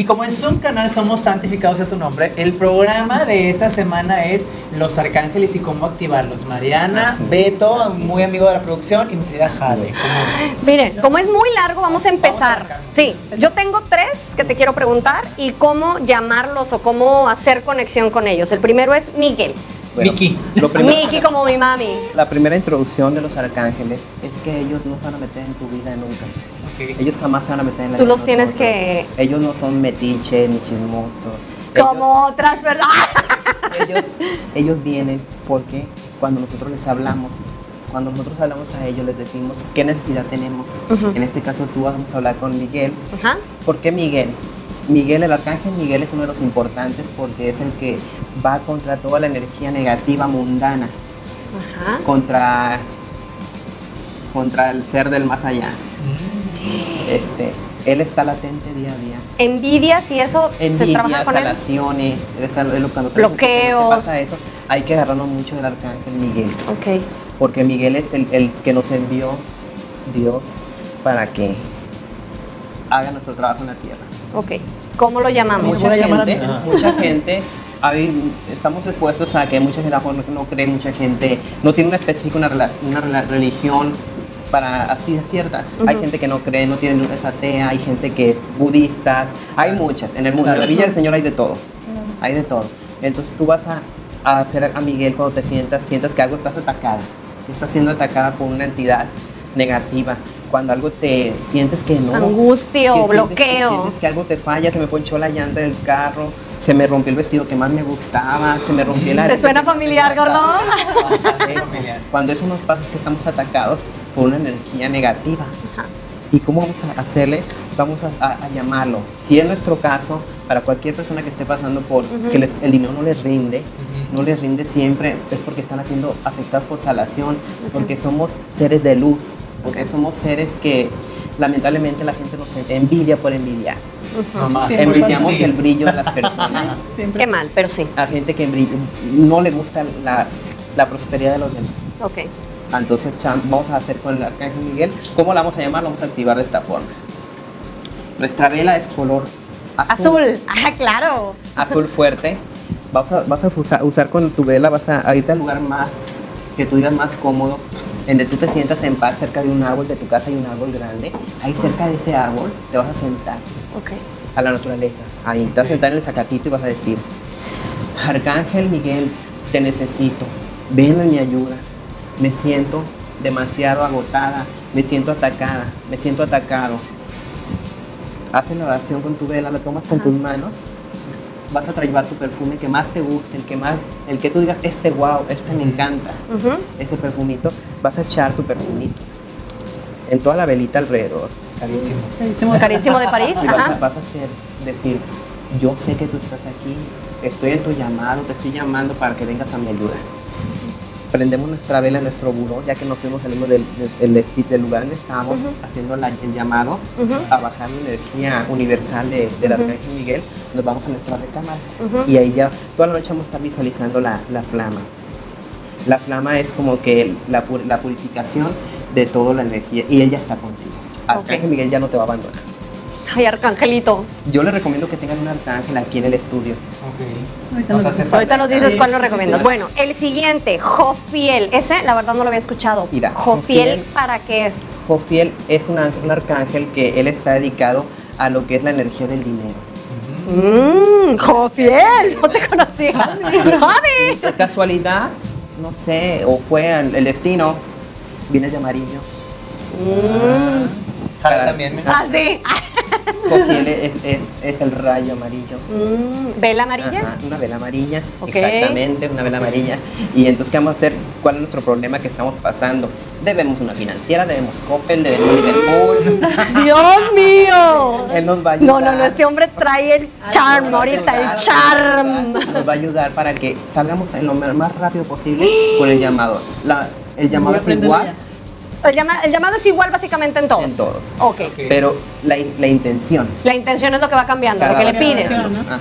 Y como en su canal somos santificados a tu nombre, el programa de esta semana es Los Arcángeles y cómo activarlos. Mariana, Así Beto, así muy amigo de la producción, y mi querida Jade. Miren, como es muy largo, vamos a empezar. Vamos a arrancar. Sí, yo tengo tres que te quiero preguntar y cómo llamarlos o cómo hacer conexión con ellos. El primero es Miguel. Bueno, Miki. Lo primero, Miki como mi mami. la primera introducción de los arcángeles es que ellos no se van a meter en tu vida nunca. Ellos jamás se van a meter en la Tú vida los de tienes nosotros. que- Ellos no son metiche ni chismosos. Como otras personas. Ellos, vienen porque cuando nosotros les hablamos, cuando nosotros hablamos a ellos, les decimos qué necesidad tenemos. En este caso tú vamos a hablar con Miguel. ¿Por qué Miguel? Miguel, el arcángel Miguel es uno de los importantes porque es el que va contra toda la energía negativa mundana, Ajá. contra, contra el ser del más allá. Mm. Este, él está latente día a día. Envidias y eso se Envidias, trabaja con salaciones, es lo- cuando Bloqueos. pasa eso, hay que agarrarnos mucho del arcángel Miguel, Ok. porque Miguel es el, el que nos envió Dios para que haga nuestro trabajo en la tierra. Ok. ¿Cómo lo llamamos? Mucha- gente, mucha gente, hay- estamos expuestos a que mucha gente no cree, mucha gente no tiene una específica una, religión para así es cierta. Hay gente que no cree, no tiene es atea, hay gente que es budistas, hay muchas. En el mundo, en la Villa del Señor hay de todo. Hay de todo. Entonces tú vas a, a hacer a Miguel cuando te sientas, sientas que algo estás atacada. Estás siendo atacada por una entidad negativa. Cuando algo te sientes que no. Angustia o que sientes- que bloqueo. sientes que algo te falla, se me ponchó la llanta del carro, se me rompió el vestido que más me gustaba, se me rompió la... ¿Te suena familiar, gordo? Eso. Cuando eso nos pasa es que estamos atacados por una energía negativa. Ajá. ¿Y cómo vamos a hacerle? Vamos a, a- a llamarlo. Si es nuestro caso, para cualquier persona que esté pasando por que les- el dinero no les rinde, no les rinde siempre, es porque están siendo afectados por salación, porque somos seres de luz, porque somos seres que lamentablemente la gente nos envidia por envidiar. Envidiamos sí. el brillo de las personas. Qué mal, pero sí. A gente que brilla, no le gusta la, la prosperidad de los demás. Ok. Entonces cham- vamos a hacer con el arcángel Miguel. ¿Cómo la vamos a llamar? La vamos a activar de esta forma. Nuestra vela es color azul. Azul. Ah, claro. Azul fuerte. Vas a, vas a usar, con tu vela, vas a, a irte al lugar más, que tú digas más cómodo, donde tú te sientas en paz cerca de un árbol, de tu casa hay un árbol grande. Ahí cerca de ese árbol te vas a sentar Ok. a la naturaleza. Ahí te vas a sentar en el zacatito y vas a decir, Arcángel Miguel, te necesito, ven en mi ayuda. Me siento demasiado agotada, me siento atacada, me siento atacado. Haces la oración con tu vela, la tomas con tus manos, vas a traer tu perfume que más te guste, el que más, el que tú digas, este wow, este me encanta, ese perfumito, vas a echar tu perfumito en toda la velita alrededor. Carísimo. Carísimo de París. Y vas a, vas a hacer, decir, yo sé que tú estás aquí, estoy en tu llamado, te estoy llamando para que vengas a mi ayuda. Prendemos nuestra vela en nuestro buró, ya que nos fuimos saliendo del, del, del- del lugar donde estábamos, haciendo la- el llamado Ujú. a bajar la energía universal de, del Arcángel Miguel, nos vamos a nuestra recámara. Y ahí ya, toda la noche vamos a estar visualizando la, la flama. La flama es como que la, la purificación de toda la energía y él ya está contigo. Arcángel Ok. Miguel ya no te va a abandonar. Ay, Arcangelito. Yo les recomiendo que tengan un arcángel aquí en el estudio. Ok. Ahorita Nos dices. falta. Ahorita nos dices Sí. cuál nos recomiendas. Bueno, el siguiente, Jofiel. Ese, la verdad, no lo había escuchado. Mira, Jofiel, Jofiel. ¿para qué es? Jofiel es un, ángel- un arcángel que él está dedicado a lo que es la energía del dinero. Mmm, Jofiel. No te conocía. Javi. Casualidad, no sé, o fue el, destino, vienes de amarillo. Jade también. ¿eh? Ah, sí. Jofiel es, es- es el rayo amarillo. Mm, ¿Vela amarilla? Ajá, una vela amarilla, Ok. exactamente, una vela amarilla. Y entonces, ¿qué vamos a hacer? ¿Cuál es nuestro problema que estamos pasando? Debemos una financiera, debemos Coppel, debemos Liverpool. ¡Dios mío! Él nos va a ayudar. No, no, no, este hombre trae el charm ahorita, ayudar, el charm. Nos va a ayudar para que salgamos en lo más rápido posible con el llamado. La- el llamado es igual El, llama- el llamado es igual básicamente en todos. en todos. Ok. Ok. Pero la, la intención. La intención es lo que va cambiando, lo cada que le pides. Ajá.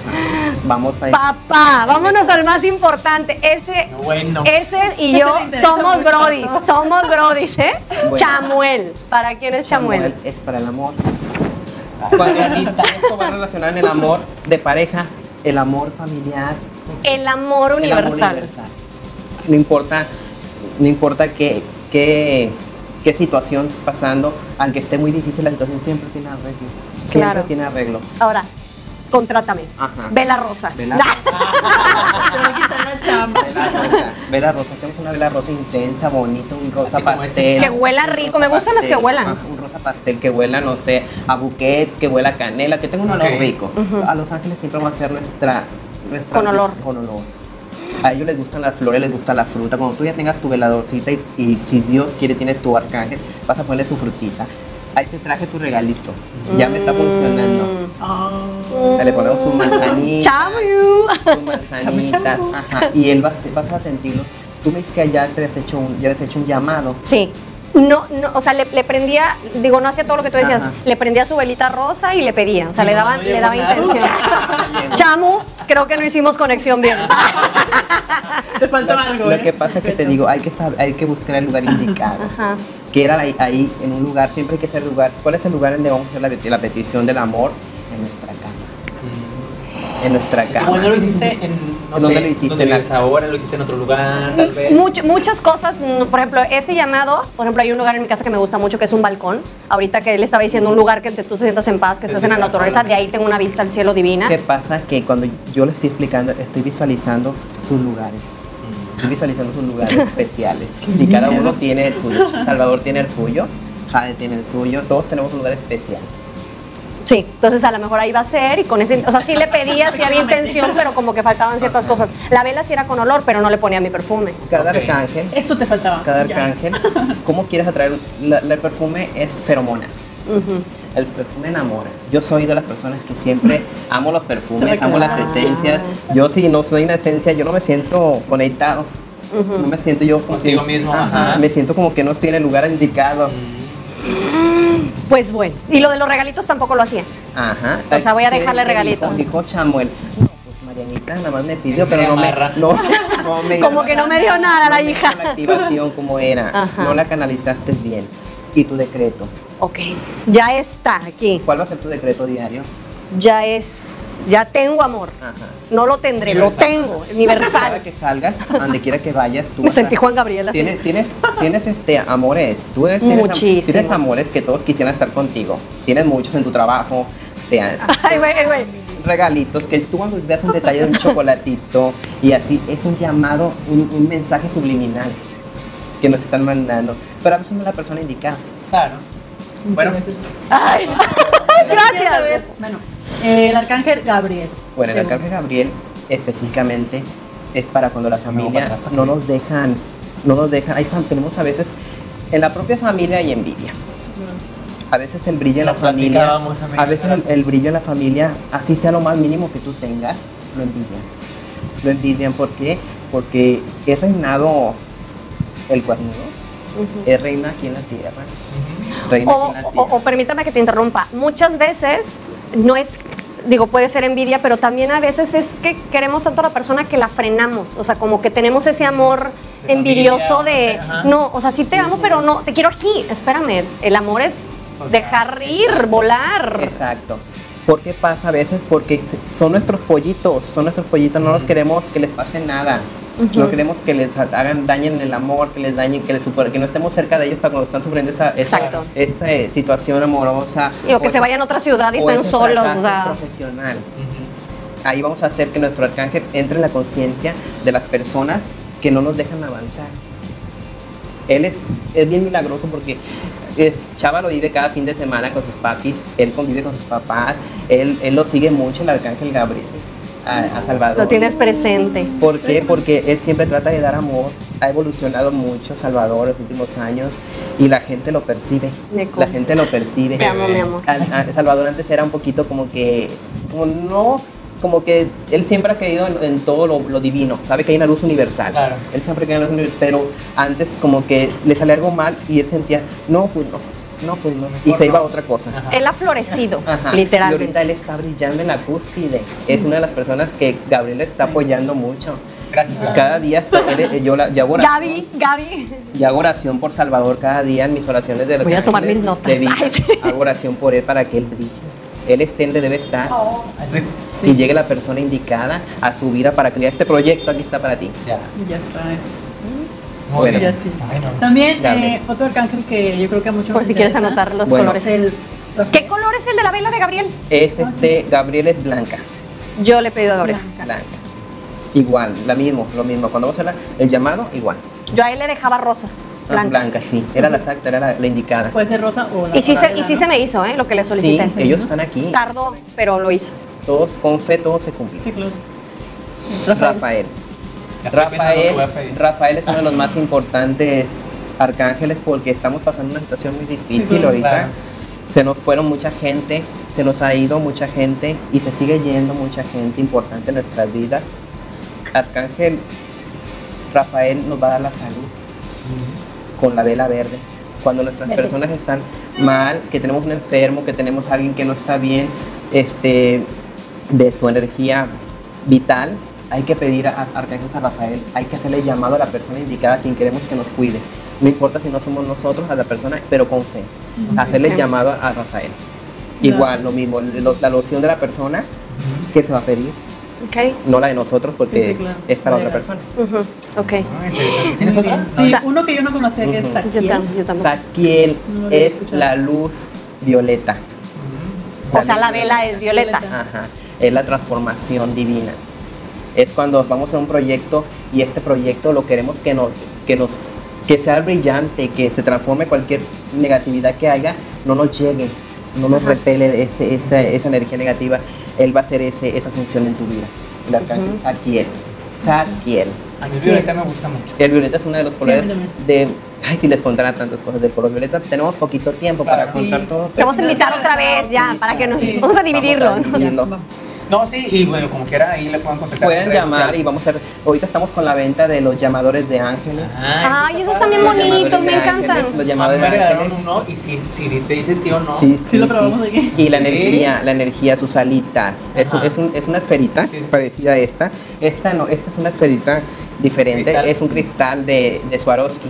Vamos para Papá, vámonos al más importante. Ese, Bueno. ese y yo somos brodis, somos brodis, ¿eh? Bueno. Chamuel. ¿Para quién es Chamuel? es para el amor. Cuando esto va relacionado en el amor de pareja, el amor familiar, El amor el amor universal. universal. No importa, no importa qué, qué, qué situación pasando, aunque esté muy difícil la situación, siempre tiene arreglo. Siempre Claro. tiene arreglo. Ahora, contrátame. Ajá. Vela rosa. Vela rosa, vela rosa, tenemos una vela rosa intensa, bonita, un rosa Así como pastel. este. Que huela rico, me gustan las que pastel, huelan. Un rosa pastel que huela, no sé, a buquet, que huela a canela, que tenga un olor Ok. rico. A Los Ángeles siempre va a ser nuestra, nuestra- Con olor. Con olor. A ellos les gustan las flores, les gusta la fruta. Cuando tú ya tengas tu veladorcita y, y si Dios quiere tienes tu arcángel, vas a ponerle su frutita. Ahí te traje tu regalito. Ya me está funcionando. Mm. Le ponemos su manzanita. Chau. su manzanita. Ajá. Y él vas, vas a sentirlo. Tú me dices que ya te has hecho un, ya has hecho un llamado. Sí. No, no, o sea, le, le prendía, digo, no hacía todo lo que tú decías, Ajá. le prendía su velita rosa y le pedía, o sea, le daba, no le daba intención. Chamu, creo que no hicimos conexión bien. Te falta Lo, algo. lo ¿eh? que pasa es que te digo, hay que saber, hay que buscar el lugar indicado. Ajá. Que era ahí, ahí, en un lugar, siempre hay que ser lugar. ¿Cuál es el lugar donde vamos a hacer la, la petición del amor? En nuestra cama. En nuestra cama. ¿Cuándo lo hiciste en, no ¿En dónde sé, lo hiciste? ¿Dónde En la- vives ahora? ¿Lo hiciste en otro lugar? Tal vez. Much- muchas cosas, no, por ejemplo, ese llamado, por ejemplo, hay un lugar en mi casa que me gusta mucho que es un balcón. Ahorita que él estaba diciendo un lugar que te- tú te sientas en paz, que estás en la naturaleza, de ahí tengo una vista al cielo divina. ¿Qué pasa? Que cuando yo le estoy explicando, estoy visualizando sus lugares. Estoy visualizando sus lugares especiales. Y cada uno tiene el suyo. Salvador tiene el suyo, Jade tiene el suyo, todos tenemos un lugar especial. Sí, entonces a lo mejor ahí va a ser y con ese, o sea, sí le pedía, sí había intención, pero como que faltaban ciertas cosas. La vela sí era con olor, pero no le ponía mi perfume. Cada arcángel, Esto te faltaba. cada Ya. arcángel, ¿cómo quieres atraer? La- la- el perfume es feromona. El perfume enamora. Yo soy de las personas que siempre amo los perfumes, amo las esencias. Yo si no soy una esencia, yo no me siento conectado. No me siento yo como Contigo si- mismo, ajá. Me siento como que no estoy en el lugar indicado. Pues bueno, y lo de los regalitos tampoco lo hacía. Ajá. O sea, voy a dejarle ¿Qué regalitos. Dijo, dijo Chamuel. No, pues Marianita nada más me pidió, pero no me, no, no me Como que no me dio nada la no hija. La activación como era. Ajá. No la canalizaste bien. ¿Y tu decreto? Ok, ya está aquí. ¿Cuál va a ser tu decreto diario? Ya es, ya tengo amor. Ajá. No lo tendré, lo tengo, Cada universal. que salgas, donde quiera que vayas, tú Me a- sentí Juan Gabriel así. Tienes, tienes, tienes este, amores, tú eres, tienes, tienes amores que todos quisieran estar contigo. Tienes muchos en tu trabajo, te han- Ay, güey, güey. regalitos, que tú cuando veas un detalle de un chocolatito y así, es un llamado, un, un mensaje subliminal que nos están mandando. Pero a veces no es la persona indicada. Claro. Bueno, Ay, Gracias. Bueno, el arcángel Gabriel. Bueno, el Según. arcángel Gabriel específicamente es para cuando la familia no nos dejan, no nos dejan, fam- tenemos a veces, en la propia familia hay envidia. A veces el brillo en la familia, a veces el, el brillo en la familia, así sea lo más mínimo que tú tengas, lo envidian. Lo envidian, ¿por qué? Porque es reinado el cuernudo, es reina aquí en la tierra. Reina O, aquí en la o- tierra. o permítame que te interrumpa. Muchas veces no es, digo, puede ser envidia, pero también a veces es que queremos tanto a la persona que la frenamos. O sea, como que tenemos ese amor De envidioso familia, de, no o sea, sí te amo, pero no, te quiero aquí. Espérame, el amor es dejar ir, volar. Exacto. ¿Por qué pasa a veces? Porque son nuestros pollitos, son nuestros pollitos, no nos queremos que les pase nada. No queremos que les hagan dañen el amor, que les dañen, que les super- que no estemos cerca de ellos para cuando están sufriendo esa, esa, Exacto. esa, eh, situación amorosa. Digo, que se esa- vayan a otra ciudad y o estén solos. O fracaso sea, profesional. Ahí vamos a hacer que nuestro arcángel entre en la conciencia de las personas que no nos dejan avanzar. Él es, es bien milagroso porque es- Chava lo vive cada fin de semana con sus papis, él convive con sus papás, él, él lo sigue mucho, el arcángel Gabriel, a, a Salvador. lo tienes presente. ¿Por qué? Porque él siempre trata de dar amor. Ha evolucionado mucho Salvador en los últimos años y la gente lo percibe. Me La gente lo percibe. Mi amor. Al- a- Salvador antes era un poquito como que, como no, como que él siempre ha creído en, en todo lo, lo divino, sabe que hay una luz universal. Claro. Él siempre cree en la luz universal, pero antes como que le salía algo mal y él sentía, no, pues no, no, pues no. Y se iba a otra cosa. Ajá. Él ha florecido, Ajá. Y ahorita literalmente. él está brillando en la cúspide. Es una de las personas que Gabriel está apoyando mucho. Gracias. Cada día está- él- yo, la, yo hago oración, Gaby, Gaby. yo hago oración por Salvador cada día en mis oraciones de Voy a tomar mis notas. de vida. Ay, sí. Hago oración por él para que él brille. Él esté donde debe estar Así. y llegue la persona indicada a su vida para crear este proyecto. Aquí está para ti. Ya. Ya está. Muy Bueno. bien. Ya sí. Bueno. También eh, otro arcángel que yo creo que a muchos Por si quieres anotar los Bueno. colores. ¿Qué color es el de la vela de Gabriel? Es este, Gabriel es blanca. Yo le he pedido a Gabriel. Blanca. Blanca. Igual, la mismo, lo mismo. Cuando vamos a hacer la- el llamado, igual. Yo a él le dejaba rosas Ah, blancas. Blanca, sí. Era la exacta, era la, la indicada. Puede ser rosa o la Y sí, se, y sí se me hizo, ¿eh? Lo que le Sí, solicité. ellos están aquí. Tardó, pero lo hizo. Todos, con fe, todo se cumple. Sí, claro. Rafael. Ya Rafael. Rafael es uno de los más importantes arcángeles porque estamos pasando una situación muy difícil ahorita. Claro. Se nos fueron mucha gente, se nos ha ido mucha gente y se sigue yendo mucha gente importante en nuestras vidas. Arcángel Rafael nos va a dar la salud con la vela verde. Cuando nuestras Verde. personas están mal, que tenemos un enfermo, que tenemos a alguien que no está bien, este, de su energía vital, hay que pedir a, a Arcángel San Rafael, hay que hacerle llamado a la persona indicada a quien queremos que nos cuide. No importa si no somos nosotros a la persona, pero con fe. Hacerle llamado a, a Rafael. Igual, lo mismo, lo- la loción de la persona que se va a pedir, Ok. no la de nosotros porque Sí, sí, claro. es para otra persona. Ujú, Ok. Ah. ¿Tienes otra? Sí, Sa- uno que yo no conocía que es. Yo, Saquiel. yo. Saquiel No es escuchado. la luz violeta. O sea, la vela es violeta. Ajá, es la transformación divina. Es cuando vamos a un proyecto y este proyecto lo queremos que nos, que nos, que sea brillante, que se transforme cualquier negatividad que haya, no nos llegue, no nos repele ese- esa, esa energía negativa. Él va a hacer ese, esa función en tu vida. El arcángel Saquiel. Saquiel. A mí el violeta me gusta mucho. El violeta es uno de los colores de... Ay, si les contara tantas cosas del color violeta, tenemos poquito tiempo para contar sí. todo. Te vamos a invitar otra vez ya para que nos. Vamos a dividirlo. Vamos a. No, sí, y bueno, como quiera, ahí le pueden contactar. en Pueden llamar sociales. y vamos a. Ahorita estamos con la venta de los llamadores de ángeles. Ay, esos están bien bonitos, de me ángeles, encantan. Los llamadores me de regalaron ángeles. uno y si, si te dices sí o no. Sí, Sí lo probamos aquí. Y la energía, la energía, sus alitas. Es, un- Ajá. es, un- es una esferita Sí, sí. parecida a esta. Esta no, esta es una esferita diferente. Cristal. Es un cristal de, de Swarovski.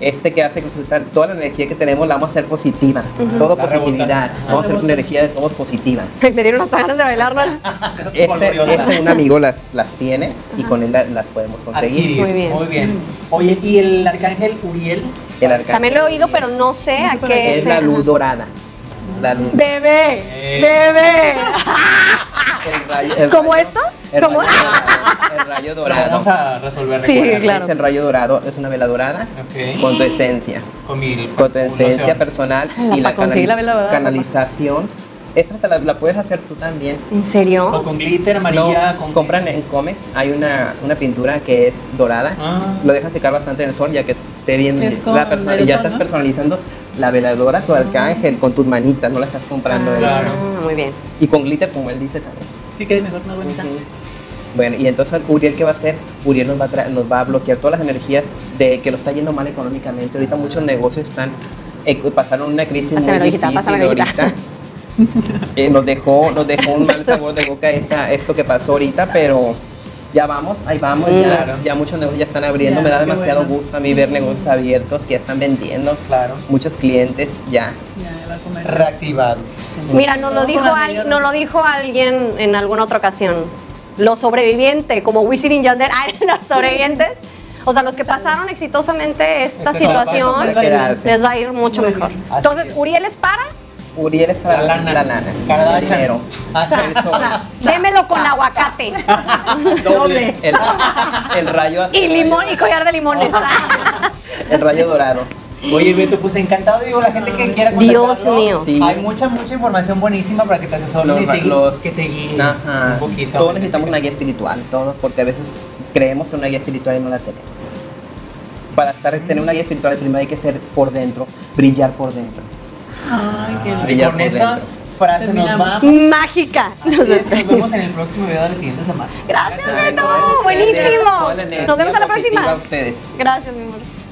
Este que hace que cristal- toda la energía que tenemos la vamos a hacer positiva. Todo La positividad. Vamos a hacer una energía de todos positiva. Me dieron hasta ganas de bailar, ¿no? Este, este un amigo las, las tiene y con él la- las podemos conseguir. Adquirir. Muy bien. Muy bien. Oye, ¿y el arcángel Uriel? El arcángel También lo he oído, pero no sé a qué es es. la luz dorada. La luz. Bebé, Eh. bebé. El rayo- el ¿Como rayo- esto? El rayo dorado, el rayo dorado. vamos a resolver. Sí, claro. Es el rayo dorado, es una vela dorada Ok. con tu esencia, Con mi con tu esencia loción. personal Ala, y la, para conseguir la vela dorada, canalización. Esa te la, la puedes hacer tú también. ¿En O serio? con glitter amarilla. No, con compran en Comex, hay una, una pintura que es dorada, Ah. lo dejan secar bastante en el sol ya que esté bien Es la persona, y ya estás ¿no? personalizando la veladora tu arcángel con tus manitas, no la estás comprando de Claro. Ah, muy bien. y con glitter como él dice también. Que quede mejor, una bonita. Bueno, y entonces Uriel, ¿qué va a hacer? Uriel nos va a, nos va a bloquear todas las energías de que lo está yendo mal económicamente. Ahorita muchos negocios están eh, pasaron una crisis Pásamelo, muy difícil ahorita. Eh, nos dejó nos dejó un mal sabor de boca esta, esto que pasó ahorita, pero ya vamos, ahí vamos, ya, ya muchos negocios ya están abriendo. Ya, Me da demasiado bueno. gusto a mí ver negocios abiertos que ya están vendiendo. Claro. Muchos clientes ya. Ya, va a comer. Reactivado. Mira, nos lo dijo, al- nos lo dijo alguien en alguna otra ocasión. Los sobrevivientes, como Wisin y Yandel, ay, los sobrevivientes. O sea, los que pasaron exitosamente esta situación, les va a ir mucho Muy mejor. Entonces, es. Uriel es para, Uriel es para La lana. La lana. Kardashian. Démelo con aguacate Doble. El, el rayo azul. y limón y collar de limones. El rayo dorado. Oye, Beto, pues encantado, digo, la gente que quiera Dios mío. Sí. Hay mucha, mucha información buenísima para que te asesoren Los, y te, los- que te guíen Ajá. un poquito. Todos necesitamos una guía espiritual, todos, porque a veces creemos en una guía espiritual y no la tenemos. Para estar, tener una guía espiritual primero hay que ser por dentro, brillar por dentro. Ay, qué Y Brillar con por esa dentro. frase nos vamos. Mágica. Es, nos vemos en el próximo video de la siguiente semana. Gracias, Beto. Buenísimo. Nos vemos a la próxima. a ustedes. Gracias, mi amor.